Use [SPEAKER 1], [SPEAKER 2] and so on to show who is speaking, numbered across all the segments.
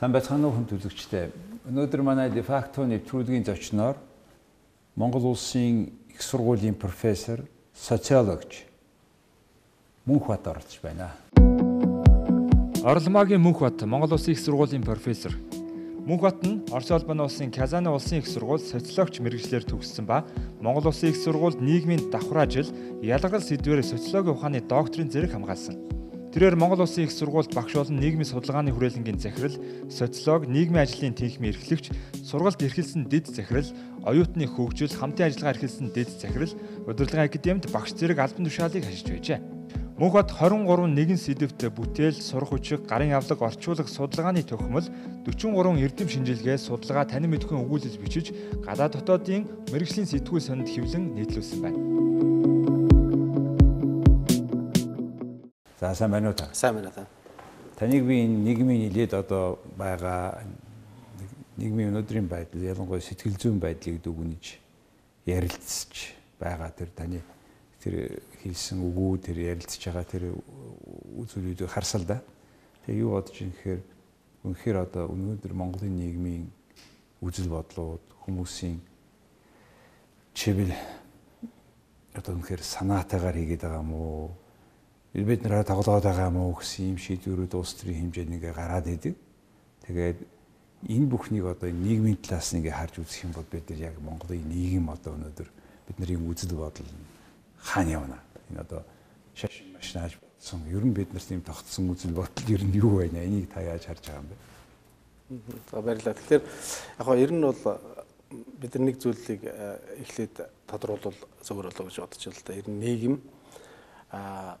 [SPEAKER 1] Сайн байцгаана уу хүн төлөгчтэй. Өнөөдөр манай дефакто нэвтрүүлгийн зочноор Монгол улсын их сургуулийн профессор, социологч Мөнхбат оролцож байна.
[SPEAKER 2] Орломагийн Мөнхбат Монгол улсын их сургуулийн профессор. Мөнхбат нь Орос улбаны улсын Казаны улсын их сургууль социологч мэрэгчлэр төгссөн ба Монгол улсын их сургуульд нийгмийн давхар ажил, ялгарл сэдвээр социологийн ухааны докторийн зэрэг хамгаалсан. Тэрээр Монгол Улсын их сургуульд багш болон нийгмийн судалгааны хүрээлэнгийн захирал, социолог, нийгмийн ажлын техникийн эрхлэгч, сургалт эрхэлсэн дэд захирал, оюутны хөгжил, хамтын ажиллагаа эрхэлсэн дэд захирал, удирдлагын академид багш зэрэг албан тушаалыг хашиж байжээ. Мөнхбат 23 нэгэн сэдвт бүтээл, сурах хүчиг, гарын авлаг, орчуулах, судалгааны төгсмөл, 43 эрдэм шинжилгээ, судалгаа, танин мэдхүйн өгүүлэл бичиж, гадаад дотоодын мэрэгжлийн сэтгүүл сонинд хэвлэн нийтлүүлсэн байна.
[SPEAKER 1] За сайн байна уу та?
[SPEAKER 3] Сайн байна та.
[SPEAKER 1] Таныг би энэ нийгмийн нэлээд одоо байгаа нийгмийн өнөөдрийн байдал ялангуяа сэтгэл зүйн байдлыг дүгнэж ярилцж байгаа тэр таны тэр хэлсэн үгүү тэр ярилцж байгаа тэр үзүүлэлтийг харсал да. Тэгээ юу бодож юм гэхээр үнэхээр одоо өнөөдөр Монголын нийгмийн үзэл бодлууд хүмүүсийн чивэл одоо үнэхээр санаатаагаар хийгээд байгаа юм уу? Бид нараа тоглоод байгаа мó гэсэн юм шийдвэрүүд улс төрийн хэмжээнд ингээ гараад идэг. Тэгээд энэ бүхнийг одоо нийгмийн талаас ингээ харж үзэх юм бол бид нар яг Монголын нийгэм одоо өнөөдөр бидний үзэл бодол хаана явна. Энэ одоо шаш машинаж бодсон. Ер нь бид нарт юм тогтсон үзэл бодол ер нь юу байна? Энийг та яаж харж байгаа юм бэ?
[SPEAKER 3] За баярлалаа. Тэгэхээр яг гоо ер нь бол бид нар нэг зүйлийг э, эхлээд тодруулбал зөвөр болоо гэж бодож байна л да. Ер нь нийгэм а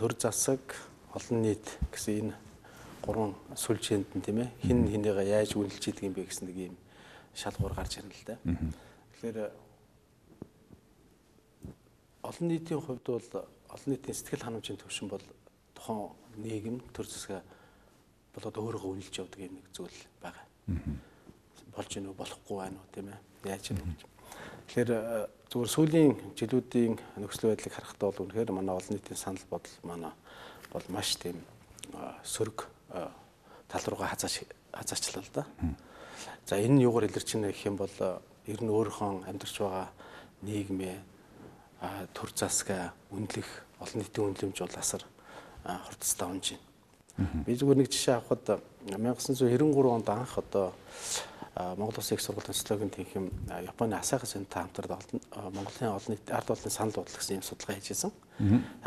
[SPEAKER 3] төр засаг олон нийт гэсэн энэ гурван сүлжээнд нь тийм ээ хин хинийгээ яаж үнэлж идэг юм бэ гэсэн нэг юм шалгуур гарч ирнэ л да. Тэгэхээр олон нийтийн хувьд бол олон нийтийн сэтгэл ханамжийн төвшин бол тухайн нийгэм төр засаг болоод өөрийгөө үнэлж явдаг юм нэг зүйл байгаа. Болж гинөө болохгүй байна уу тийм ээ яаж юм. Тэгэхээр зүгээр сүүлийн жилүүдийн нөхцөл байдлыг харахад бол үнэхээр манай олон нийтийн санал бодол манай бол маш тийм сөрөг тал руугаа хазаач хазаачлаа л да. За энэ нь юугаар илэрч байна гэх юм бол ер нь өөрийнхөө амьдарч байгаа нийгмээ төр засгаа үнэлэх олон нийтийн үнэлэмж бол асар хурцтай унж байна. Би зүгээр нэг жишээ авахад 1993 онд анх одоо Монгол Улсын их сургуулийн социологийн тэнхим Японы Асаха Сента хамтран Монголын олон нийт ард олонны санал бодлого гэсэн юм судалгаа хийжсэн.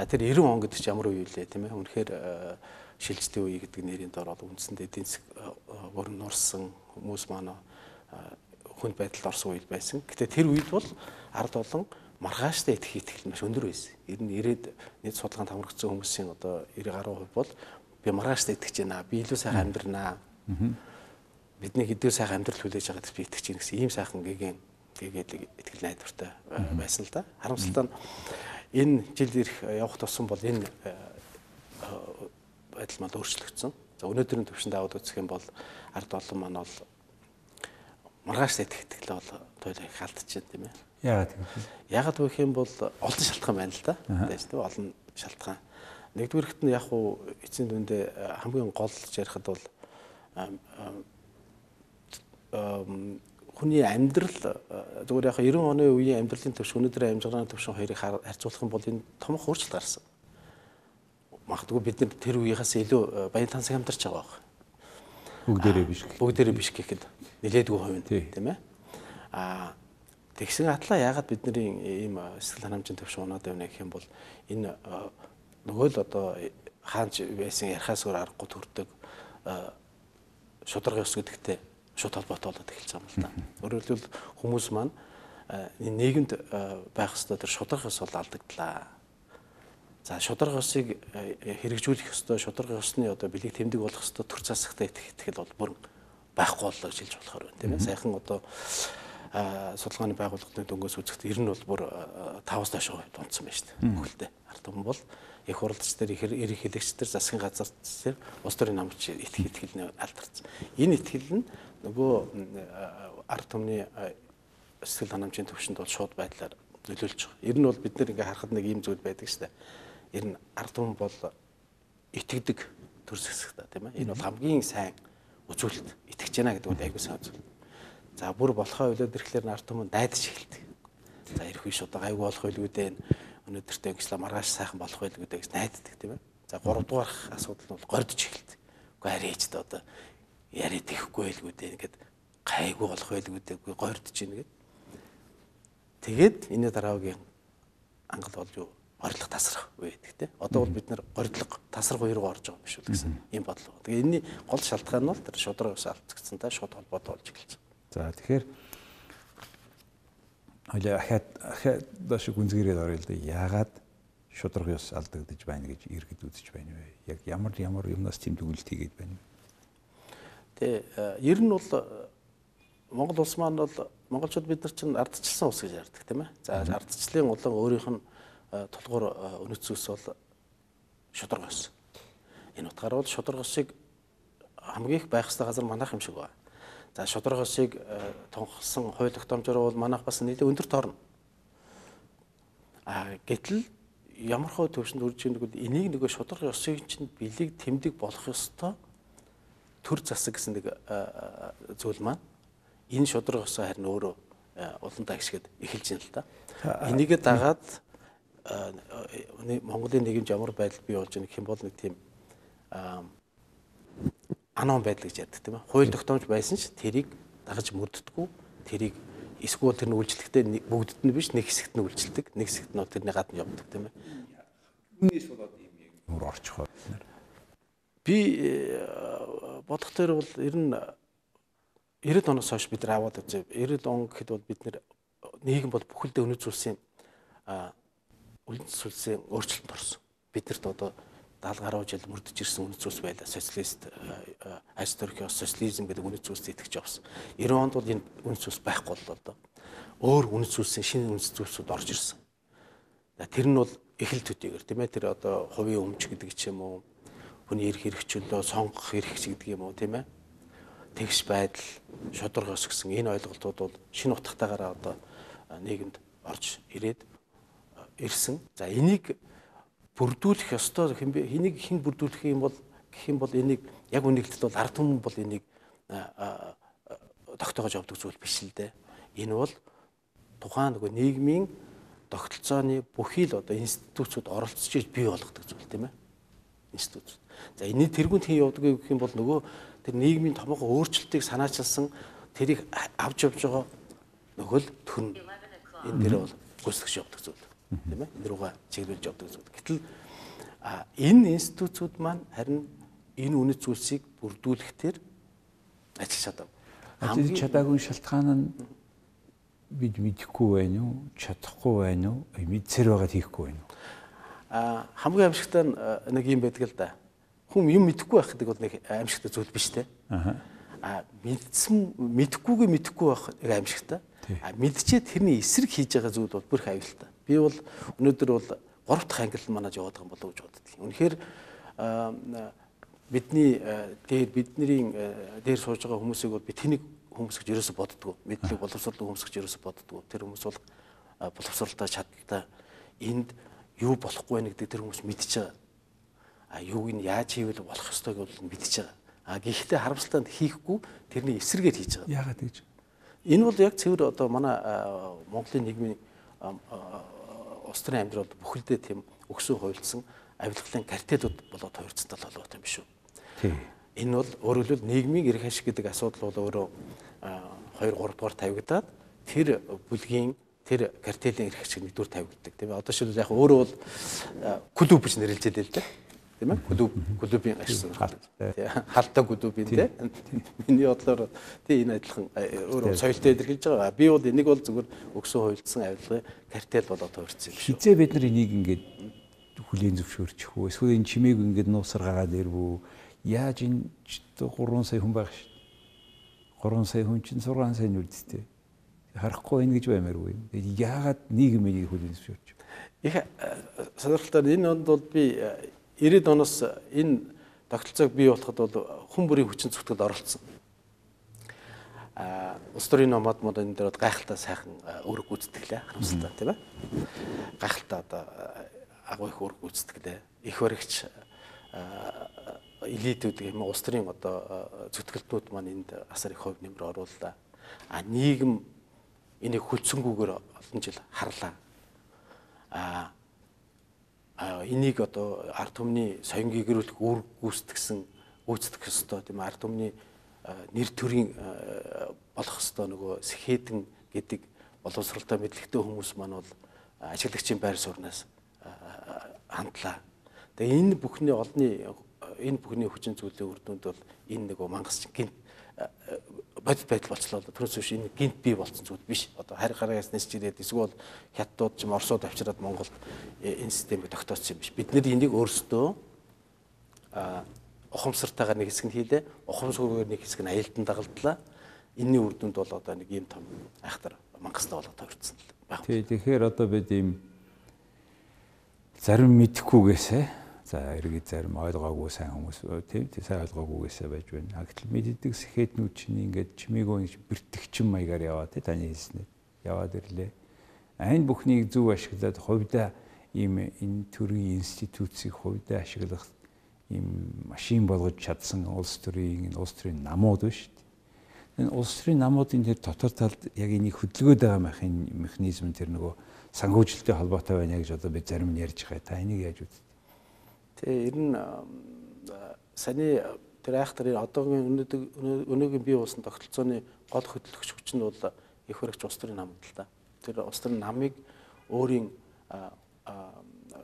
[SPEAKER 3] Тэр 90 он гэдэг чинь ямар үе вэ тийм ээ? Үнэхээр шилжтийн үе гэдэг нэрийн дор бол үндсэндээ эдийн засаг өрн нурсан хүмүүс маань хүнд байдалд орсон үе байсан. Гэтэ тэр үед бол ард олон маргааштай итгэх итгэл маш өндөр байсан. Ер нь ирээд нийт судалгаанд хамрагдсан хүмүүсийн одоо 90 гаруй хувь бол би маргааштай итгэж байна. Би илүү сайхан амьдрнаа бидний хэдээр сайхан амьдрал хүлээж байгаа гэж би итгэж байна гэсэн ийм сайхан гэгийн гэгээд итгэл найдвартай байсан л да. Харамсалтай нь энэ жил ирэх явах тусам бол энэ байдал мал өөрчлөгдсөн. За өнөөдрийн төвшөнд аваад үзэх юм бол ард олон маань бол маргааш итгэл бол туйлаа их алдчихээн тийм ээ.
[SPEAKER 1] Яагаад тийм вэ?
[SPEAKER 3] Яагаад гэх юм бол олон шалтгаан байна л да. Тийм үү? Олон шалтгаан. Нэгдүгээрт нь яг уу эцсийн дүндээ хамгийн гол ярихад бол хүний амьдрал зүгээр яг 90 оны үеийн амьдралын төвш өнөөдрийн амжиргааны төвшин хоёрыг харьцуулах юм бол энэ томох өөрчлөлт гарсан. Магадгүй бид нар тэр үеийнхээс илүү баян тансаг амьдарч байгаа байх.
[SPEAKER 1] Бүгдээрээ биш гэх.
[SPEAKER 3] Бүгдээрээ биш гэхэд нилээдгүй хувь тийм ээ. Аа тэгсэн атлаа яагаад бидний ийм сэтгэл ханамжийн төвшин унаад байна гэх юм бол энэ нөгөө л одоо хаанч байсан ярахаас өөр аргагүй төрдөг шударга ёс гэдэгтэй шууд холбоотой болоод эхэлж байгаа юм л да. Өөрөөр хэлбэл хүмүүс маань нийгэмд байх ёстой тэр шударга ёс бол алдагдлаа. За шударга ёсыг хэрэгжүүлэх ёстой, шударга ёсны одоо бэлэг тэмдэг болох ёстой төр засагтай итгэл бол бүр байхгүй боллоо гэж хэлж болохоор байна тийм ээ. Сайхан одоо судалгааны байгууллагын дөнгөс үзэхэд ер нь бол бүр 5-аас доош дунцсан байна шүү дээ. Бүхэлдээ. Ард түмэн бол их хуралдч дээр эрх хэлэгч дээр засгийн газар дээр улс төрийн намч итгэл нь алдарсан. Энэ итгэл нь нөгөө ард түмний сэтгэл ханамжийн төвшөнд бол шууд байдлаар нөлөөлж байгаа. Ер нь бол бид нэр ингээ харахад нэг ийм зүйл байдаг шүү дээ. Ер нь ард түмэн бол итгэдэг төрс хэсэг та тийм ээ. Энэ бол хамгийн сайн үзүүлэлт итгэж байна гэдэг нь айгүй сайн зүйл. За бүр болохоо хөлөөд ирэхлээр нарт хүмүүс дайдаж эхэлдэг. За ирэх үе шууд айгүй болох байлгүй дээ. Өнөөдөртөө ингэслэ маргааш сайхан болох байлгүй дээ гэж найддаг тийм ээ. За 3 дугаарх асуудал нь бол гордож эхэлдэг. Үгүй арай ч одоо яриад ихгүй байлгүй дээ. Ингээд гайгүй болох байлгүй дээ. Үгүй гордож ийн гэд. Тэгээд энэ дараагийн ангал болж юу горилго тасрах гэдэг тийм. Одоо бол бид нэр горилго тасрах үе рүү орж байгаа юм биш үү гэсэн ийм бодлого. Тэгээ энэний гол шалтгаан нь бол тэр шудрагаас алдцгцсантай шууд холбоотой болж эхэлсэн.
[SPEAKER 1] За тэгэхээр хоёлаа ахаад ахаад доош гүнзгийрээд орё л да. Яагаад шудраг ёс алдагдаж байна гэж иргэд үзэж байна вэ? Яг ямар ямар юмнаас тийм дүгнэлт хийгээд байна вэ?
[SPEAKER 3] Тэгээ ер нь бол Монгол улс маань бол монголчууд бид нар чинь ардчилсан ус гэж ярьдаг тийм ээ. За ардчлалын улан өөрийнх нь тулгуур үнэт зүйлс бол шудраг ус. Энэ утгаараа бол шудраг усыг хамгийн их байх ёстой газар манайх юм шиг байна. За э, тунхсан хууль тогтоомжоор бол манайх бас нэлээд өндөр тоорно. А гэтэл ямар хөө төвшөнд үрж ийнэг бол энийг нөгөө шудраг усыг чинь бэлэг тэмдэг болох ёстой төр засаг гэсэн нэг зүйл маань энэ шудраг усаа харин өөрөө улаан тагшгэд эхэлж байна л да. Энийг дагаад Монголын нийгэмд ямар байдал бий болж байгаа гэх юм бол нэг тийм анаун байдал гэж ярьдаг тийм ээ. Хууль тогтоомж байсан ч тэрийг дагаж мөрддөггүй. Тэрийг эсвэл тэр нь үйлчлэгтээ бүгдд нь биш нэг хэсэгт нь үйлчлдэг. Нэг хэсэгт нь тэрний гадна явдаг тийм ээ.
[SPEAKER 1] Үүнээс болоод юм яг өөр орчих бай.
[SPEAKER 3] Би э, бодох дээр бол ер нь 90 оноос хойш бид нар аваад үзээ. 90 он гэхэд бол бид нэр нийгэм бол бүхэлдээ өнөц зүйлсийн үлдэн сүлсийн өөрчлөлт орсон. Бидэрт одоо 70 гаруй жил мөрдөж ирсэн үнэт зүйлс байлаа. Социалист аристократик социализм гэдэг үнэт зүйлс итгэж явсан. 90 онд бол энэ үнэт зүйлс байхгүй боллоо доо. Өөр үнэт зүйлсийн шинэ үнэт зүйлсүүд орж ирсэн. Тэр нь бол эхэл төдийгөр тийм ээ тэр одоо хувийн өмч гэдэг ч юм уу хүний эрх хэрэгчлөө сонгох эрх гэдэг юм уу тийм ээ тэгш байдал шударгаас гэсэн энэ ойлголтууд бол шинэ утгатайгаараа одоо нийгэмд орж ирээд ирсэн. За энийг бүрдүүлэх ёстой хэмбэ энийг хэн бүрдүүлэх юм бол гэх юм бол энийг яг үнэгэлтэд бол ард түмэн бол энийг тогтоогож явдаг зүйл биш л дээ. Энэ бол тухайн нөгөө нийгмийн тогтолцооны бүхий л одоо институтууд оролцож бий болгодог зүйл тийм ээ. Институт. За энэний тэргүүнд хэн явдаг гэх юм бол нөгөө тэр нийгмийн томоохон өөрчлөлтийг санаачилсан тэрийг авч явж байгаа нөгөө л төн энэ дээр бол гүйцэтгэж явдаг зүйл тийм ээ энэ руугаа чиглүүлж явдаг зүйл. Гэтэл энэ институцүүд маань харин энэ үнэт зүйлсийг бүрдүүлэхтэр ажиллаж чадав.
[SPEAKER 1] Ажиллаж чадаагүй шалтгаан нь бид мэдэхгүй байна уу, чадахгүй байна уу, мэдсээр байгаад хийхгүй байна уу?
[SPEAKER 3] А хамгийн амжигтай нэг юм байдаг л да. Хүн юм мэдэхгүй байх гэдэг бол нэг амжигтай зүйл биш те. Аа мэдсэн мэдхгүйгээ мэдэхгүй байх нэг амжигтай. А мэдчихээ тэрний эсрэг хийж байгаа зүйл бол бүр их аюултай. Би бол өнөөдөр бол 3 дахь англи манаж яваад байгаа болов гэж боддог. Үнэхээр бидний дээр бидний дээр сууж байгаа хүмүүсийг бол би тэнийг хүмүүс гэж ерөөсө боддгоо. Мэдлэг боловсролтой хүмүүс гэж ерөөсө боддгоо. Тэр хүмүүс бол боловсролтой чадaltaй энд юу болохгүй байх гэдэг тэр хүмүүс мэдчихэж байгаа. А юуг нь яаж хийвэл болох ёстойг бол мэдчихэж байгаа. А гэхдээ харамсалтай хийхгүй тэрний эсрэгээр хийж байгаа.
[SPEAKER 1] Яагаад гэж?
[SPEAKER 3] Энэ бол яг цэвэр одоо манай Монголын нийгмийн улс төрийн амьдрал бүхэлдээ тийм өгсөн хуульдсан авилгалын картелууд болоод хувирцсан тал болоод юм шүү. Тийм. Энэ бол өөрөөр хэлбэл нийгмийн эрх ашиг гэдэг асуудал бол өөрөө 2 3 дугаар тавигдаад тэр бүлгийн тэр картелийн эрх ашиг нэгдүгээр тавигддаг тийм ээ. Одоо шилбэл яг өөрөө бол клуб гэж нэрлэж байлаа л дээ тийм ээ? Клуб клубын ашиг халтай клубын тийм миний бодлоор тийм энэ адилхан өөрөө соёлтой илэрхийлж байгаа. Би бол энийг бол зүгээр өгсөн хуйлдсан авилгын картел болоод хувирсан юм
[SPEAKER 1] шиг хизээ бид нар энийг ингээд хүлийн зөвшөөрчих үү? Эсвэл энэ чимээг ингээд нуусаргаагаад ирвүү яаж энэ 3 сая хүн байх ш 3 сая хүн чинь 6 сая нүдтэй харахгүй энэ гэж баймааргүй яагаад нийгэм энийг хүлийн зөвшөөрч
[SPEAKER 3] их сонирхолтой энэ онд бол би 90-ад оноос энэ тогтолцоог бий болоход бол хүн бүрийн хүчин зүтгэд оролцсон. А улс төрийн номод мод энэ дээр гайхалтай сайхан өрг гүйцэтгэлээ харамсалтай тийм ээ. Гайхалтай одоо агуу их өрг гүйцэтгэлээ. Их баригч элитүүд юм улс төрийн одоо зүтгэлтнүүд маань энд асар их хувь нэмэр орууллаа. А нийгэм энийг хүлцэнгүүгээр олон жил харлаа. А энийг одоо ард түмний соён гэрүүлэх үр гүйцэтгсэн гүйцэтгэх ёстой тийм ард түмний нэр төрийн болох ёстой нөгөө сэхэтэн гэдэг боловсралтай мэдлэгтэй хүмүүс маань бол ажиглагчийн байр сууриас хандлаа. Тэгээ энэ бүхний олонний энэ бүхний хүчин зүйлийн үр дүнд бол энэ нөгөө мангас гинт бодит байдал болцлоо. Тэрнээс биш энэ гинт бий болсон зүйл биш. Одоо харь гараас нэсч ирээд эсвэл хятадууд ч Оросод авчираад Монголд энэ системийг тогтоосон юм биш. Бид нэр энийг өөрсдөө ухамсартайгаар нэг хэсэг нь хийлээ. Ухамсаргүйгээр нэг хэсэг нь аялдан дагалдлаа. Энийний үр дүнд бол одоо нэг ийм том айхтар мангастай болоод тохирцсон л
[SPEAKER 1] байна. Тий, тэгэхээр одоо бид ийм зарим мэдхгүйгээсээ за эргээд зарим ойлгоогүй сайн хүмүүс тийм сайн ойлгоогүйгээсээ байж байна. Гэтэл мэддэг сэхэтнүүд чинь ингээд чимээгөө бэртгчин маягаар яваа тий таны хэлснээр яваад ирлээ. Айн бүхнийг зөв ашиглаад хувьдаа ийм энэ төрлийн институцийг хувьдаа ашиглах ийм машин болгож чадсан улс төрийн энэ улс төрийн намууд дээ. Энэ улс төрийн намуудын тэр дотор талд яг энийг хөдөлгөөд байгаа механизм тэр нөгөө санхүүжилттэй холбоотой байна гэж одоо бид зарим нь ярьж байгаа. Та энийг яаж үздэг?
[SPEAKER 3] Тэгээ ер нь саяны тэр айхтар одоогийн өнөөгийн бий болсон тогтолцооны гол хөдөлгөгч хүч нь бол их баригч улс төрийн намд л та. Тэр улс төрийн намыг өөрийн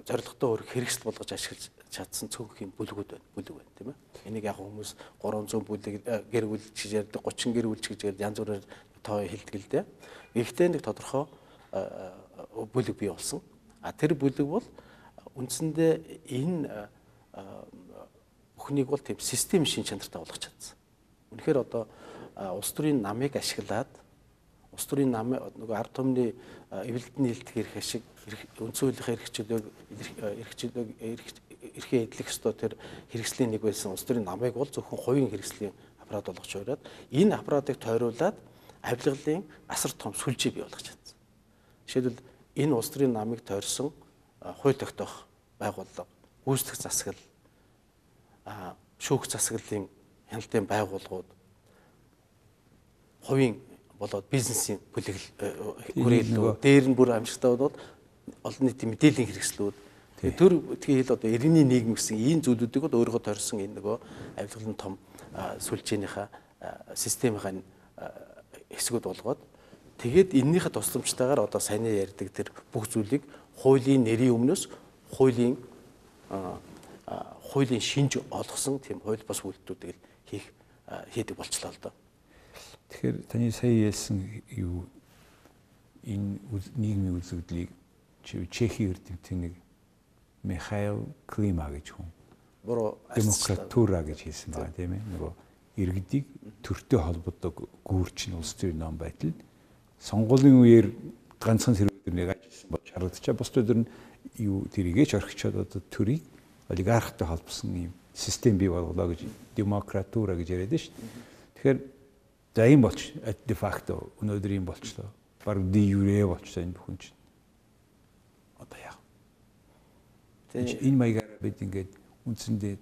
[SPEAKER 3] зорилготой өөр хэрэгсэл болгож ашиглаж чадсан цөөнх юм бүлгүүд байна. Бүлэг байна тийм ээ. Энийг яг хүмүүс 300 бүлэг гэр бүл гэж ярьдаг 30 гэр бүл гэж янз бүрээр тоо хэлдэг л дээ. Гэхдээ нэг тодорхой бүлэг бий болсон. А тэр бүлэг бол үндсэндээ энэ бүхнийг бол тийм систем шин чанартай болгож чадсан. Үнэхээр одоо улс төрийн намыг ашиглаад улс төрийн нам нөгөө ард түмний эвлэлтний хэлтгэр хэшиг үндсүүлэх эрхчлөлөг эрхчлөлөг эрхээ эдлэх ёстой тэр хэрэгслийн нэг байсан улс төрийн намыг бол зөвхөн хувийн хэрэгслийн аппарат болгож хувираад энэ аппаратыг тойруулаад авилгалын асар том сүлжээ бий болгож чадсан. Жишээлбэл энэ улс төрийн намыг тойрсон хууль тогтоох байгууллага, гүйцэтгэх засаглал, шүүх засаглалын хяналтын байгууллагууд хувийн болоод бизнесийн бүлэглэл хүрээлүүд дээр нь бүр амжилттай болоод олон нийтийн мэдээллийн хэрэгслүүд. Төр тэгээ хэл одоо иргэний нийгэм гэсэн ийм зүйлүүдийг бол өөрөөгөө тойрсон энэ нөгөө авилгалын том сүлжээнийхээ системийнхаа хэсгүүд болгоод тэгээд эннийхээ тусламжтайгаар одоо сайн ярьдаг тэр бүх зүйлийг хуулийн нэрийн өмнөөс хуулийн хуулийн шинж олгосон тийм хууль бас үйлдэлүүдийг хийх хийдэг болчлаа л доо.
[SPEAKER 1] Тэгэхээр таны сая ярьсан юу энэ нийгмийн үзэгдлийг Чехийн эрдэмтний нэг Михаил Клима гэж хүн. Буруу демократура гэж хэлсэн байна тийм ээ. Нөгөө иргэдийг төртэй холбодог гүүрч нь улс төрийн ном байтал сонгуулийн үеэр ганцхан зэрэг нэг ажилласан бол харагдчихаа бус өдөр нь юу тэрийгэж орхичоод одоо төрийг олигархтай холбосон юм систем бий болголоо гэж демократура гэж яриад шүү дээ. Тэгэхээр за юм болч де факто өнөөдөр юм болчлоо. Бараг ди юрэ болчлоо энэ бүхэн чинь. Энэ маягаар бид ингээд үндсэндээ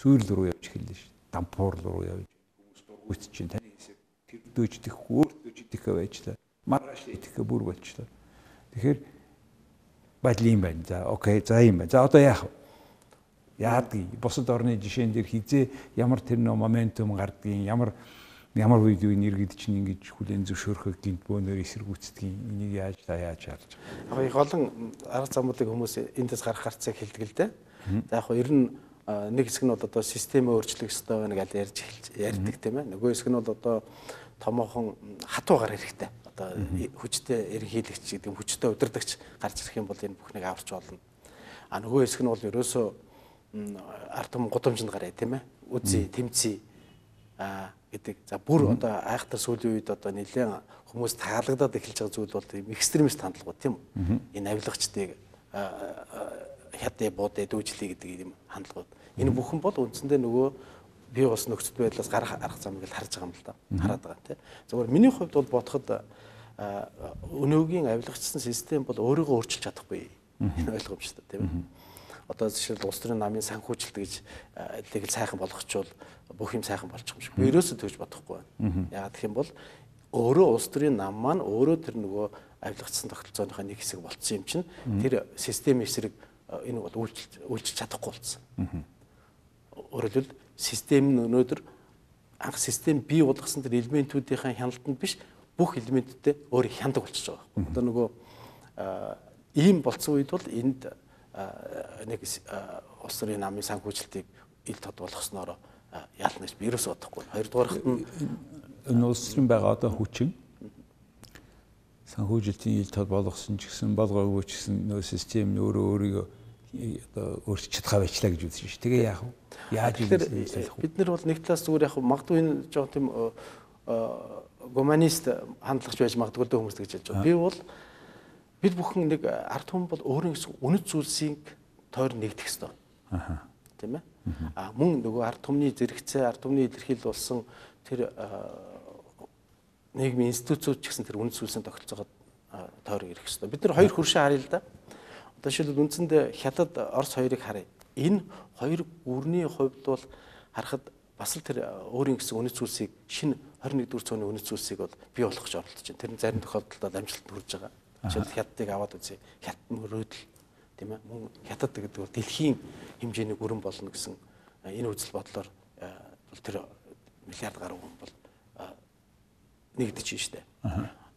[SPEAKER 1] сүйрэл рүү явж эхэллээ шүү. Дампуур руу явж хүмүүс дургүйт чинь таны хэсэг тэр дөөждөх өөртөө жидэх байжлаа. Маргааш итгэхэ бүр болчлоо. Тэгэхээр байдал юм байна. За окей, за юм байна. За одоо яах вэ? Яадгийг бусад орны жишээн дээр хизээ ямар тэр нөө моментум гардгийг ямар ямар үед үе нэргэд чинь ингэж хүлэн зөвшөөрөхөг гинт бөөнөр эсэргүүцдэг энийг яаж та яаж харж
[SPEAKER 3] байгаа. Яг их олон арга замуудыг хүмүүс эндээс гарах гарцыг хэлдэг л дээ. За яг ер нь нэг хэсэг нь бол одоо системээ өөрчлөх ёстой байна гэж ярьж ярьдаг тийм ээ. Нөгөө хэсэг нь бол одоо томоохон хатуугаар хэрэгтэй. Одоо хүчтэй ерөнхийлөгч гэдэг хүчтэй удирдахч гарч ирэх юм бол энэ бүхнийг аварч болно. А нөгөө хэсэг нь бол ерөөсөө ард түмэн гудамжинд гараа тийм ээ. Үзий, тэмцээ а гэдэг. За бүр одоо айхтар сүүлийн үед одоо нэлээд хүмүүс таалагдаад эхэлж байгаа зүйл бол экстремист хандлагууд тийм үү? Энэ авилгачдыг хятад буудэ дүүжлээ гэдэг юм хандлагууд. Энэ бүхэн бол үндсэндээ нөгөө би бас нөхцөл байдлаас гарах арга замыг л харж байгаа юм л да. Хараад байгаа тийм. Зөвхөн миний хувьд бол бодоход өнөөгийн авилгачсан систем бол өөрийгөө өөрчилж чадахгүй. Энэ ойлгомжтой тийм. одоо жишээл улс төрийн намын санхүүжилт гэж тэгэл сайхан болгочвол бүх юм сайхан болчих юм шиг. Би ерөөсөө тэгж бодохгүй байна. Яагаад гэх юм бол өөрөө улс төрийн нам маань өөрөө тэр нөгөө авилгацсан тогтолцооныхаа нэг хэсэг болцсон юм чинь тэр системийн эсрэг энэ бол үйлчилж үйлчилж чадахгүй болсон. Өөрөөр хэлбэл систем нь өнөөдөр анх систем бий болгосон тэр элементүүдийн хяналтанд биш бүх элементүүдтэй өөр хяндаг болчихж байгаа. Одоо нөгөө ийм болцсон үед бол энд нэг улс төрийн намын санхүүжилтийг ил тод болгосноор яална гэж би ерөөсөө бодохгүй. Хоёрдугаарт нь
[SPEAKER 1] энэ улс төрийн байгаа одоо хүчин санхүүжилтийн ил тод болгосон ч гэсэн болгоогүй ч гэсэн нөө систем нь өөрөө өөрийгөө одоо өөрчилж чадхаа байчлаа гэж үзсэн шүү. Тэгээ яах вэ? Яаж
[SPEAKER 3] ийм бид нар бол нэг талаас зүгээр яг магадгүй энэ жоо тийм гуманист хандлагч байж магадгүй дөө хүмүүс гэж хэлж байна. Би бол бид бүхэн нэг ард түмэн бол өөрийн үнэт зүйлсийг тойр нэгдэх ёстой. Аа. Тийм ээ? Аа мөн нөгөө ард түмний зэрэгцээ, ард түмний илэрхийлэл болсон тэр нийгмийн институцууд ч гэсэн тэр үнэт зүйлсийн тогтолцоогоо тойрог ирэх ёстой. Бид нар хоёр хөршөө харъя л да. Одоо шилбэл үндсэндээ хятад Орос хоёрыг харъя. Энэ хоёр гүрний хувьд бол харахад бас л тэр өөрийн гэсэн үнэт зүйлсийг шинэ 21 дэх зууны үнэт зүйлсийг бол бий болгох гэж оролдож байна. Тэр нь зарим тохиолдолд амжилт хүрж байгаа. Жишээлбэл хятадыг аваад үзье. Хят мөрөөдөл тийм ээ мөн хятад гэдэг бол дэлхийн хэмжээний гүрэн болно гэсэн энэ үзэл бодлоор тэр миллиард гаруй хүн бол нэгдэж байна шүү дээ.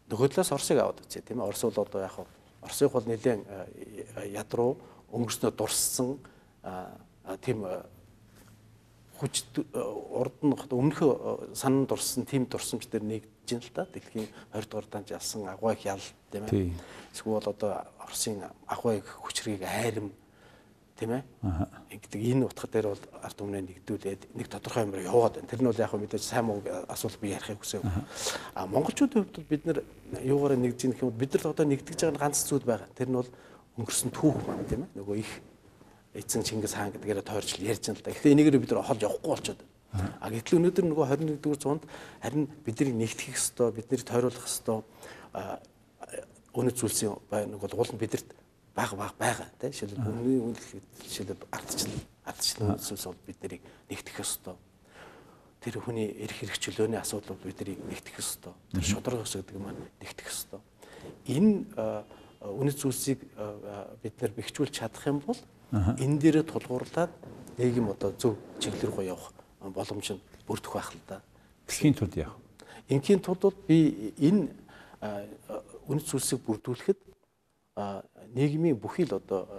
[SPEAKER 3] Нөгөө талаас Оросыг аваад үзье тийм ээ. Орос бол одоо яг Оросыг бол нэлээд яд руу өнгөрснөө дурссан тийм хүч урд нь өмнөхөө санан дурсан тийм дурсамж дээр нэгдэж байна л да. Дэлхийн 20 дугаар даанд ялсан агвайг ял тийм ээ. Эсвэл одоо Оросын агвайг хүчргийг айрам тийм ээ. Ингээд энэ утга дээр бол ард өмнө нэгдүүлээд нэг тодорхой юмраа яваад байна. Тэр нь бол яг мэдээж сайн муу асуулт би ярихыг хүсэв. А монголчуудын хувьд бид нар юугаараа нэгдэж юм бол бид нар одоо нэгдэж байгаа ганц зүйл байгаа. Тэр нь бол өнгөрсөн түүх маань тийм ээ. Нөгөө их эцэн Чингис хаан гэдгээр тойрч ярьж байна л да. Гэхдээ энийгээр бид нар холж явахгүй болчиход. А гэтэл өнөөдөр нөгөө 21-р зуунд харин биднийг нэгтгэх ёстой, биднийг тойруулах ёстой үнэт зүйлсийн нэг бол уул нь бидэрт бага бага байгаа тийм жишээлбэл үнийн үнэлэх жишээлбэл ардчлал ардчлал зүйлс бол бид нарыг нэгтгэх ёстой. Тэр хүний эрх хэрэг чөлөөний асуудал бол бид нарыг нэгтгэх ёстой. Тэр шудраг ёс гэдэг маань нэгтгэх ёстой. Энэ үнэт зүйлсийг бид нар бэхжүүлж чадах юм бол энэ дээрээ тулгуурлаад нийгэм одоо зөв чиглэл рүү явах боломж нь бүрдэх байх л да.
[SPEAKER 1] Дэлхийн тулд яах?
[SPEAKER 3] Ингийн тулд би энэ үнэт зүйлсийг бүрдүүлэхэд нийгмийн бүхий л одоо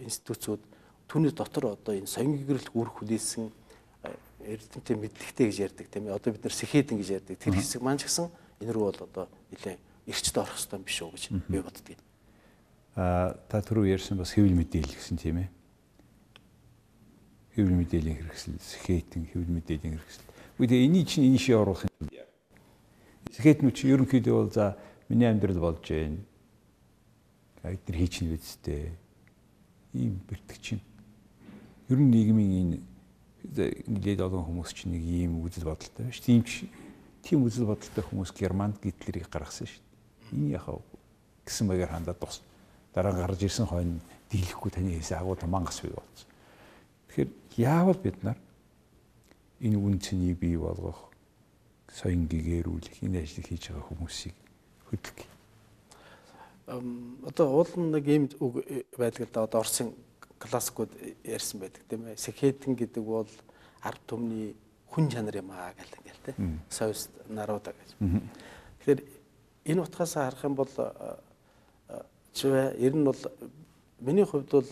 [SPEAKER 3] институцууд түүний дотор одоо энэ соён гэрэлт үүрэх хүлээсэн эрдэмтэн мэдлэгтэй гэж ярьдаг тийм ээ. Одоо бид нар сэхэдэн гэж ярьдаг. Тэр хэсэг маань ч гэсэн энэ рүү бол одоо нэлээ эрчд орох хэрэгтэй биш үү гэж би боддөг
[SPEAKER 1] а та түрүү ярьсан бас хэвлэл мэдээлэл гэсэн тийм ээ. Хэвлэл мэдээллийн хэрэгсэл, сэхэтэн хэвлэл мэдээллийн хэрэгсэл. Үгүй энийг чинь энэ ши оруулах юм. Сэхэтнүүд чинь ерөнхийдөө бол за миний амьдрал болж байна. Эдгээр хийчихнэ үсттэй. Ийм бэртэг чинь. Ер нь нийгмийн энэ нэлээд олон хүмүүс чинь нэг ийм үзэл бодолтой байна шүү. Тийм ч тийм үзэл бодолтой хүмүүс Германд гитлерийг гаргасан шүү. Энэ яхаа гэсэн маягаар хандаад дуусна дараа гарч ирсэн хойно дийлэхгүй таны хийсэн агуу мангас бий болсон. Тэгэхээр яавал бид нар энэ үн цэнийг бий болгох соён гэгэрүүлэх энэ ажлыг хийж байгаа хүмүүсийг.
[SPEAKER 3] Ам одоо уул нэг юм үг байдаг да одоо Оросын классикууд ярьсан байдаг тийм ээ. Секхетэн гэдэг бол ард түмний хүн чанар юм аа гэл ингээл тийм. Соёс наруудаа гэж. Тэгэхээр энэ утгаас харах юм бол чивэ ер нь бол миний хувьд бол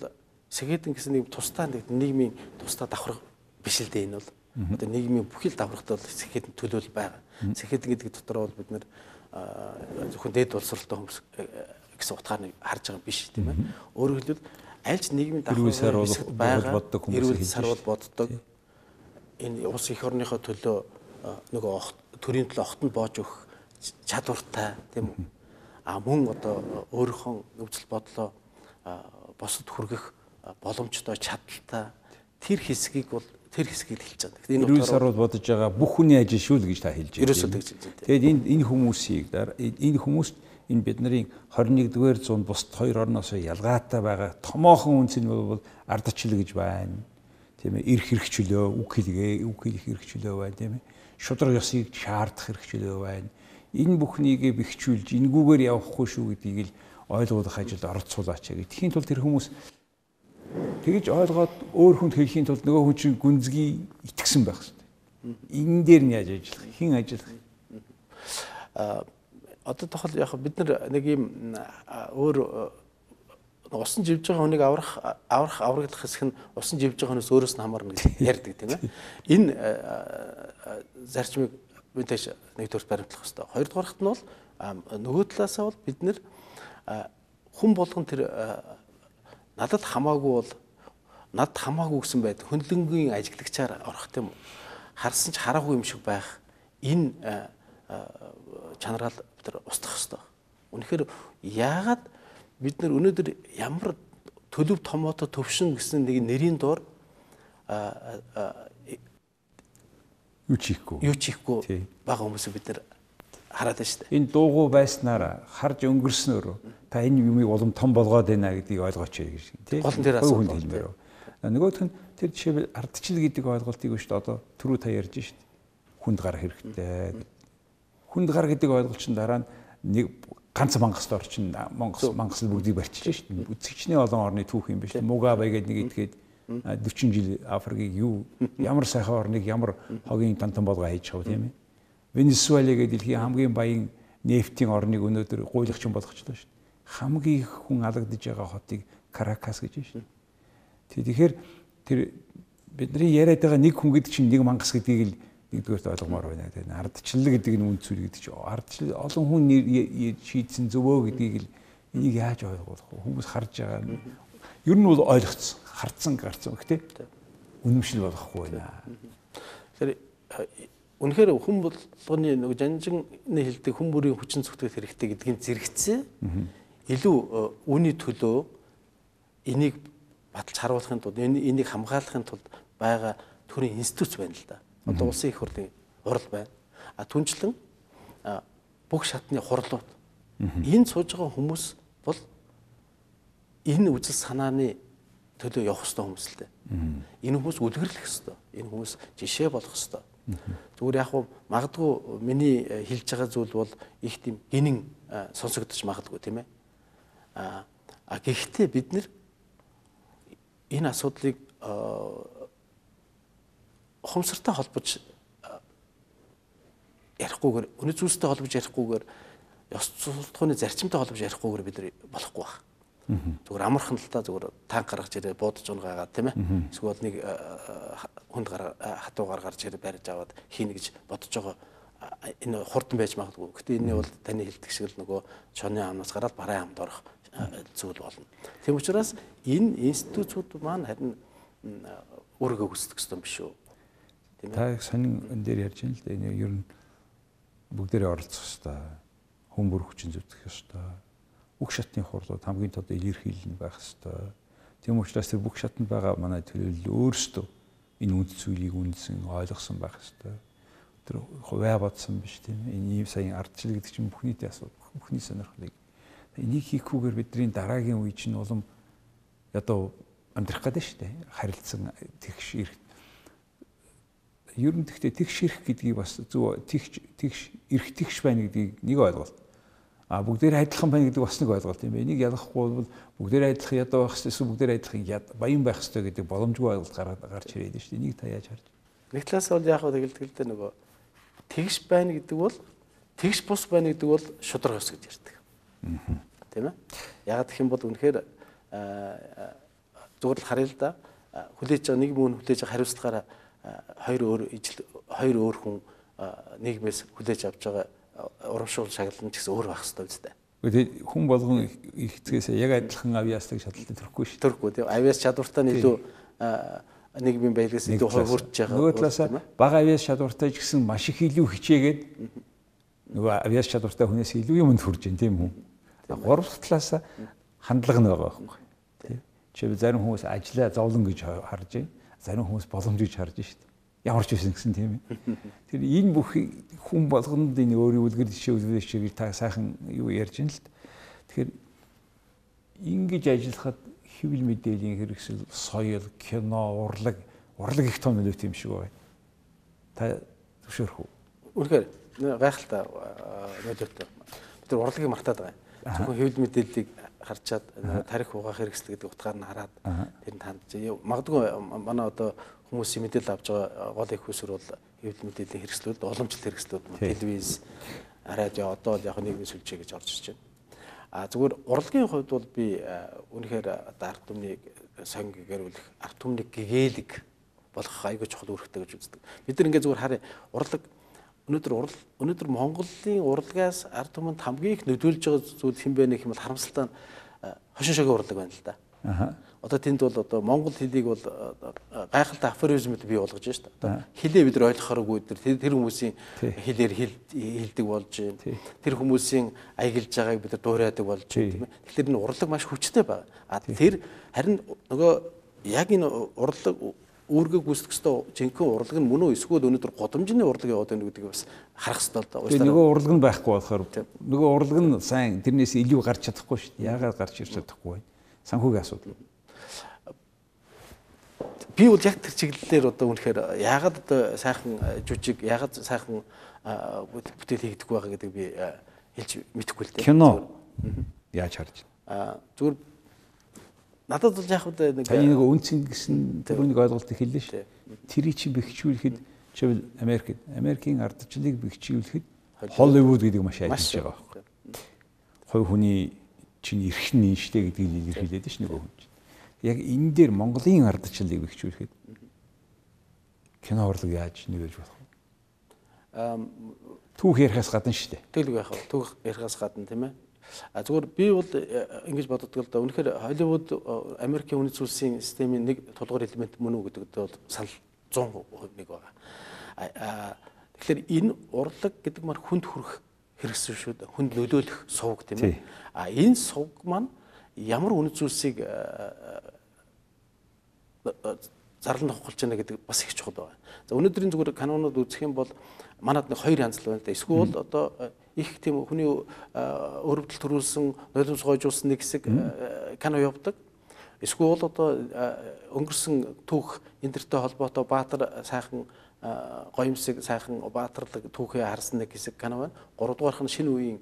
[SPEAKER 3] Сэгэдэн гэсэн нэг тусдаа нэг нийгмийн тусдаа давхар биш л дээ энэ бол. Одоо нийгмийн бүхэл давхарт бол Сэгэдэн төлөөл байгаа. Сэгэдэн гэдэг дотор бол бид нэр зөвхөн дээд боловсролтой хүмүүс гэсэн утгаар харж байгаа биш тийм ээ. Өөрөөр хэлбэл аль ч нийгмийн
[SPEAKER 1] давхар байгаа боддог
[SPEAKER 3] хүмүүс сарвал боддог. Энэ улс их орныхоо төлөө нөгөө төрийн төлөө огтнд боож өгөх чадвартай тийм үү а мөн одоо өөрийнхөө нөхцөл бодлоо босод хүргэх боломжтой чадaltaа тэр хэсгийг бол тэр хэсгийг хэлж байгаа.
[SPEAKER 1] Энэ утгаараа сарууд бодож байгаа бүх хүний ажил шүү л гэж та хэлж байна. Тэгээд энэ энэ хүмүүсийг энэ хүмүүст энэ бидний 21-р зуунд бусад хоёр орноос ялгаатай байгаа томоохон үнц нь бол ардчлал гэж байна. Тийм ээ, эрх хэрэгчлөө, үг хэлгээ, үг хэлэх хэрэгчлөө байна, тийм ээ. Шудраг ёсыг шаардах хэрэгчлөө байна. Энэ бүхнийг бэхжүүлж, энэгүүгээр явахгүй шүү гэдгийг л ойлгуулах ажил оролцуулаач гэх. Тэхийн тулд тэр хүмүүс тэгж ойлгоод өөр хүнд хэлхийн тулд нөгөө хүн чинь гүнзгий итгэсэн байх хэрэгтэй. Энэ дээр нь яаж ажиллах? Хин ажиллах?
[SPEAKER 3] Аа одоо тохол яг бид нар нэг юм өөр усан живж байгаа хүнийг аврах аврах авраглах хэсэг нь усан живж байгаа хүнээс өөрөөс нь хамаарна гэж ярьдаг тийм ээ. Энэ зарчмыг мэдээж нэг төрс баримтлах хэрэгтэй. Хоёрдугаарт нь бол нөгөө талаасаа бол бид нэр хүн болгон тэр надад хамаагүй бол над хамаагүй гэсэн байд хөндлөнгийн ажиглагчаар орох тийм үү. Харсан ч хараагүй юм шиг байх энэ чанараал бид нар устгах хэрэгтэй. Үнэхээр яагаад бид нар өнөөдөр ямар төлөв томоотой төвшин гэсэн нэг нэрийн доор
[SPEAKER 1] юу чихгүй
[SPEAKER 3] юу чихгүй бага хүмүүсийг бид нар хараад байна шүү дээ.
[SPEAKER 1] Энэ дуугүй байснаар харж өнгөрснөөр та энэ юмыг улам том болгоод байна гэдгийг ойлгооч гэж
[SPEAKER 3] тийм. Гол нь тэр асуулт
[SPEAKER 1] хэлмээр. Нөгөөх нь тэр жишээ ардчил гэдэг ойлголтыг шүү дээ одоо түрүү та ярьж шүү дээ. Хүнд гар хэрэгтэй хүнд гар гэдэг ойлголт чинь дараа нь нэг ганц мангасд орчин Монгол мангас бүгдийг барьчих шүү дээ. Үзэгчний олон орны түүх юм биш. Мугабе гэдэг нэг итгэхэд 40 жил Африкийг юу ямар сайхан орныг ямар хогийн тантан болгоо хийж чав тийм ээ. Венесуэла гэдэг дэлхийн хамгийн баян нефтийн орныг өнөөдөр гуйлагчин болгочлоо шүү дээ. Хамгийн их хүн алагдж байгаа хотыг Каракас гэж байна шүү. Тэгэхээр тэр бидний яриад байгаа нэг хүн гэдэг чинь нэг мангас гэдгийг л нэгдүгээрт ойлгомоор байна. Тэгээ ардчлал гэдэг нь үнд зүйл гэдэг чинь ардчлал олон хүн шийдсэн зөвөө гэдгийг л энийг яаж ойлгох вэ? Хүмүүс харж байгаа нь ер нь бол ойлгоцсон, харцсан, гарцсан гэх тээ. Үнэмшил болохгүй байна.
[SPEAKER 3] Тэр үнэхээр хүн болгоны нэг жанжины хэлдэг хүн бүрийн хүчин зүтгэх хэрэгтэй гэдгийг зэрэгцээ илүү үүний төлөө энийг баталж харуулахын тулд энийг хамгаалахын тулд байгаа төрийн институт байна л да одоо улсын их хурлын хурал байна. А түнчлэн бүх шатны хурлууд энд сууж байгаа хүмүүс бол энэ үжил санааны төлөө явах хэрэгтэй хүмүүс л дээ. Энэ хүмүүс үлгэрлэх хэрэгтэй. Энэ хүмүүс жишээ болох хэрэгтэй. Зүгээр яг хуу магадгүй миний хэлж байгаа зүйл бол их тийм гинэн сонсогдож магадгүй тийм ээ. А гэхдээ бид нэр энэ асуудлыг ухамсартай холбож ярихгүйгээр өнө зүйлстэй холбож ярихгүйгээр ёс суртахууны зарчимтай холбож ярихгүйгээр бид нар болохгүй баг. Зүгээр амархан л та зүгээр танк гаргаж ирээ буудаж унгаагаад тийм ээ. Эсвэл нэг хүнд гар хатуу гар гарч ирээ барьж аваад хийнэ гэж бодож байгаа энэ хурдан байж магадгүй. Гэтэ энэ бол таны хэлдэг шиг л нөгөө чоны амнаас гараад бараа амд орох зүйл болно. Тийм учраас энэ институтууд маань харин өөрийгөө хүсдэг юм биш үү?
[SPEAKER 1] Тийм ээ. Та сонин энэ дээр ярьж байна л да. Энэ ер нь бүгдээрээ оролцох хэрэгтэй. Хүн бүр хүчин зүтгэх хэрэгтэй. Бүх шатны хурлууд хамгийн тодор илэрхийлэл байх хэрэгтэй. Тийм учраас тэр бүх шатанд байгаа манай төлөөлөл өөрсдөө энэ үнд зүйлийг үндсэн ойлгосон байх хэрэгтэй. Тэр хувиа бодсон биш тийм ээ. Энэ ийм саяын ардчил гэдэг чинь бүхнийтэй асуудал, бүхний сонирхлыг. Энийг хийхгүйгээр бидний дараагийн үе чинь улам одоо амьдрах гэдэг шүү дээ. Харилцан тэгш ирэх ер нь тэгтээ тэгш ирэх гэдгийг бас зөв тэгш тэгш ирэх тэгш байна гэдгийг нэг ойлголт. А бүгдээр адилхан байна гэдэг бас нэг ойлголт юм байна. Энийг ялгахгүй бол бүгдээр адилхан ядуу байх эсвэл бүгдээр адилхан баян байх хэрэгтэй гэдэг боломжгүй ойлголт гараад гарч ирээд шүү дээ. Энийг та яаж харж байна?
[SPEAKER 3] Нэг талаас бол яг тэгэлдэг л дээ нөгөө тэгш байна гэдэг бол тэгш бус байна гэдэг бол шудраг ус гэж ярьдаг. Тийм ээ. Яг гэх юм бол үнэхээр зүгээр л харъя л да. Хүлээж байгаа нэг мөн хүлээж байгаа хариуцлагаараа хоёр өөр ижил хоёр өөр хүн нийгмээс хүлээж авч байгаа урамшуул шагналын ч гэсэн өөр байх хэрэгтэй үстэй.
[SPEAKER 1] Тэгээд хүн болгон их хэцгээс яг адилхан авиастыг шатлалт төрөхгүй шүү.
[SPEAKER 3] Төрөхгүй тийм авиас чадвартай нь илүү нийгмийн баялагаас илүү хурж байгаа.
[SPEAKER 1] Нөгөө талаас бага авиас чадвартай ч гэсэн маш их илүү хичээгээд нөгөө авиас чадвартай хүнээс илүү юмд хүрж байна тийм үү? Гурав талаас хандлага нь байгаа байхгүй. Тийм. Чи зарим хүмүүс ажиллаа зовлон гэж харж байна зарим хүмүүс боломж гэж харж штт. ямар ч байсан гэсэн тийм ээ. Тэр энэ бүх хүн болгонд энэ өөрийн үлгэр жишээ үлгэр жишээ гэж та сайхан юу ярьж ин л. Тэгэхээр ингэж ажиллахад хэвлэл мэдээллийн хэрэгсэл, соёл, кино, урлаг, урлаг их том нөлөөт юм шиг байна. Та зөвшөөрөх үү?
[SPEAKER 3] Үнэхээр гайхалтай нөлөөтэй. Бид урлагийг мартаад байгаа. Зөвхөн хэвлэл мэдээллийг харчаад тарих угаах хэрэгсэл гэдэг утгаар нь хараад тэр нь танд магадгүй манай одоо хүмүүсийн мэдээлэл авч байгаа гол их усүр бол хэвлэл мэдээллийн хэрэгслүүд уламжлалт хэрэгслүүд телевиз радио одоо л яг нийгмийн сүлжээ гэж орж ирж байна. А зүгээр урлагийн хувьд бол би үнэхээр одоо арт түмнийг сонг гэрүүлэх арт түмнийг гэгээлэг болгох айгүй чухал үүрэгтэй гэж үздэг. Бид нар ингээд зүгээр харъя. Урлаг өнөөдөр урал өнөөдөр Монголын урлагаас ард түмэнд хамгийн их нөлөөлж байгаа зүйл хэн бэ нэх юм бол харамсалтай хошин шогийн урлаг байна л да. Аа. Одоо тэнд бол одоо монгол хэлийг бол гайхалтай афоризмд бий болгож байна шүү дээ. Хэлээ бид нар ойлгохооргүй тэр тэр хүмүүсийн хэлээр хэлдэг болж байна. Тэр хүмүүсийн аялж байгааг бид нар дуурайдаг болж байна тийм ээ. Тэгэхээр энэ урлаг маш хүчтэй байна. А тэр харин нөгөө яг энэ урлаг үүргээ гүйцэтгэх ёстой жинхэнэ урлаг нь мөн үү эсвэл өнөөдөр годомжны урлаг яваад байна гэдгийг бас харах ёстой л да.
[SPEAKER 1] Тэгээ нөгөө урлаг нь байхгүй болохоор нөгөө урлаг нь сайн тэрнээс илүү гарч чадахгүй шүү дээ. Яагаад гарч ирч чадахгүй вэ? Санхүүгийн асуудал.
[SPEAKER 3] Би бол яг тэр чиглэлээр одоо үнэхээр яагаад одоо сайхан жүжиг яагаад сайхан бүтээл хийгдэхгүй байгаа гэдэг би хэлж мэдэхгүй л дээ.
[SPEAKER 1] Кино яаж харж
[SPEAKER 3] байна? Зүгээр Надад бол яг үдэ
[SPEAKER 1] нэг таны нэг үнцэн гэсэн тэрүүнийг ойлголтыг хэллээ шүү дээ. Тэрийг чи бэхжүүлэхэд чивэл Америк Америкийн ардчлалыг бэхжүүлэхэд Холливуд гэдэг маш ажиллаж байгаа байхгүй. Хой хүний чинь эрх нь штэ гэдгийг илэрхийлээд ш нэг хүн чинь. Яг энэ дээр Монголын ардчлалыг бэхжүүлэхэд кино урлаг яаж нэгэж болох вэ? Түүх ярихаас гадна штэ.
[SPEAKER 3] Тэгэл байх. Түүх ярихаас гадна тийм ээ зүгээр би бол э, ингэж боддог л да. Үнэхээр Холливуд э, Америкийн үнэт зүйлсийн системийн нэг тулгуур элемент мөн үү гэдэгт бол санал 100% нэг байгаа. А тэгэхээр энэ урлаг гэдэг маань хүнд хүрэх хэрэгсэл шүү дээ. Хүнд нөлөөлөх сувг тийм ээ. А энэ сувг маань ямар үнэт зүйлсийг э, зарлан тохолж байна гэдэг бас их чухал байна. За өнөөдрийн зүгээр канонууд үзэх юм бол манад нэг хоёр янз л байна да. Эсвэл одоо их тийм хүний өрөвдөл төрүүлсэн нулимс гойжуулсан нэг хэсэг кино явдаг. Эсвэл одоо өнгөрсөн түүх эндэртэй холбоотой Баатар сайхан гоёмсыг сайхан баатарлаг түүхээ харсан нэг хэсэг кино байна. Гуравдугаарх нь шинэ үеийн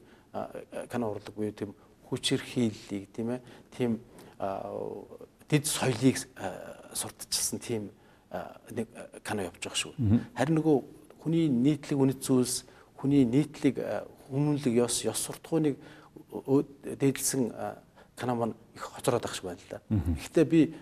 [SPEAKER 3] кино урлаг буюу тийм хүчирхийллийг тийм ээ тийм дэд соёлыг сурталчилсан тийм нэг кино явж байгаа шүү. Харин нөгөө хүний нийтлэг үнэт зүйлс, хүний нийтлэг хүмүүнлэг ёс, ёс суртахууныг дээдлсэн кино маань их хоцроод ах шиг байна л да. Гэхдээ би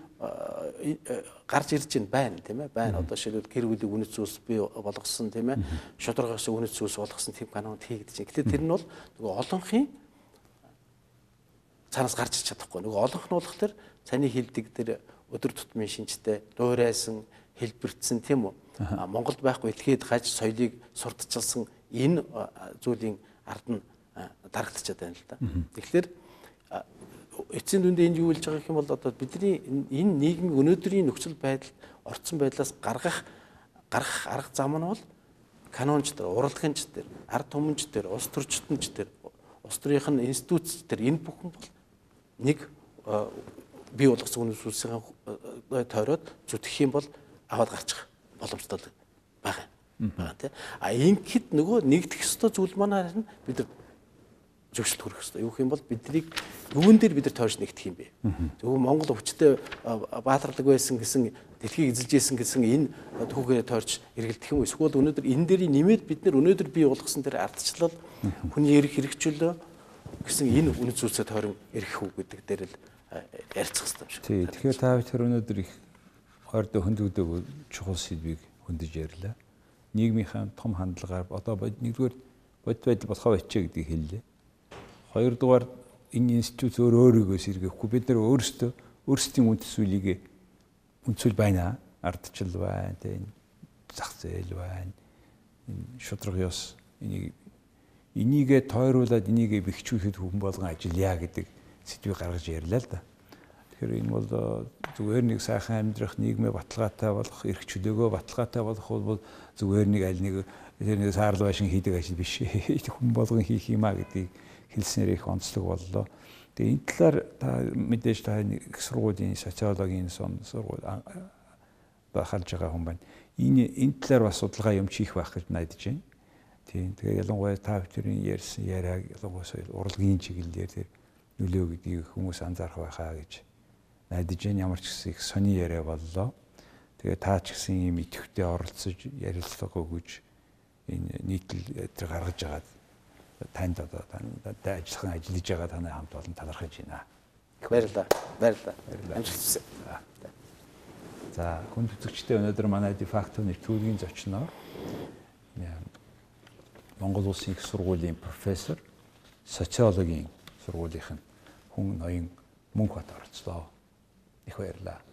[SPEAKER 3] гарч ирж байна тийм ээ байна одоо шилбэл гэр бүлийн үнэт зүйлс би болгосон тийм ээ шударгаас үнэт зүйлс болгосон тийм канонд хийгдэж байна. Гэхдээ тэр нь бол нөгөө олонхын цаанаас гарч ич чадахгүй. Нөгөө олонх нь болох тэр цаний хилдэг тэр өдөр тутмын шинжтэй дуурайсан хэлбэртсэн тийм үү. Монголд байхгүй этгээд гаж соёлыг сурталчилсан энэ зүйлийн ард нь дарагдчихад байна л да. Тэгэхээр эцсийн дүндээ энд юу хэлж байгаа юм бол одоо бидний энэ нийгмийн өнөөдрийн нөхцөл байдал орцсон байдлаас гаргах гарах арга зам нь бол канонч төр, урлагч төр, ард түмэнч төр, улс төрчтөнч төр, улс төрийн институт төр энэ бүхэн бол нэг бий болгосон үнэс үлсийн тойроод зүтгэх юм бол аваад гарчих боломжтой байгаа байгаа тийм. А ингээд нөгөө нэгдэх ёстой зүйл маань харин бид нар зөвшөлт хүрэх ёстой. Юу юм бол биднийг юун дээр бид нар тойрч нэгдэх юм бэ? Зөвхөн Монгол өвчтөе баатарлаг байсан гэсэн дэлхийг эзэлж исэн гэсэн энэ түүхээр тойрч эргэлдэх юм? Эсвэл өнөөдөр энэ дээрийн нэмээд бид нар өнөөдөр бий болгосон тэр ардчлал хүний эрх хэрэгжүүлээ гэсэн энэ үнэт зүйлсээ тойрон эргэх үү гэдэг дээр л ярилцах хэрэгтэй юм шиг.
[SPEAKER 1] Тий. Тэгэхээр та бүхэн өнөөдөр их ойрдоо хөндөөгдөг чухал сэдвийг хөндөж ярьлаа нийгмийнхаа том хандлагаар одоо нэгдүгээр бод байдал болохоо очие гэдгийг хэллээ. Хоёрдугаар энэ институт өөр өөрийгөө сэргээхгүй бид нар өөрсдөө өөрсдийн үнд зүйлийг үндсүүл байна. Ардчил байна, тийм зах зээл байна. Энэ шудраг ёс энийг энийгээ тойруулаад энийгээ бэхжүүлэхэд хүн болгон ажиллая гэдэг сэдвийг гаргаж ярьлаа л да. Тэгэхээр энэ бол зүгээр нэг сайхан амьдрах, нийгмээ баталгаатай болох, эрх чөлөөгөө баталгаатай болох бол зүгээр нэг аль нэг тэр нэг саарл байшин хийдэг ажил биш. Хүн болгон хийх юмаа гэдгийг хэлснээр их онцлог боллоо. Тэгээ энэ талаар та мэдээж та их сургуулийн социологийн сон сургууль бахалж байгаа хүн байна. Энэ энэ талаар бас судалгаа юм чих байх гэж найдаж байна. Тийм. Тэгээ ялангуяа та бүхэн ярьсан яриаг ялангуяа урлагийн чиглэлээр тэр нөлөө гэдгийг хүмүүс анзаарах байхаа гэж найдаж байна. Ямар ч гэсэн их сони яриа боллоо. Тэгээ та ч гэсэн ийм идэвхтэй оролцож ярилцлага өгөж энэ нийтлэл гаргаж байгаа танд одоо ажиллахан ажиллаж байгаа таны хамт олон талархаж байна.
[SPEAKER 3] Их баярлалаа. Баярлалаа. Амжилт хүсье.
[SPEAKER 1] За хүн төзөгчтэй өнөөдөр манай дефактоны түүхийн зочноор Монгол Улсын их сургуулийн профессор социологийн сургуулийнх нь хүн ноён Мөнхбат оролцлоо. Их баярлалаа.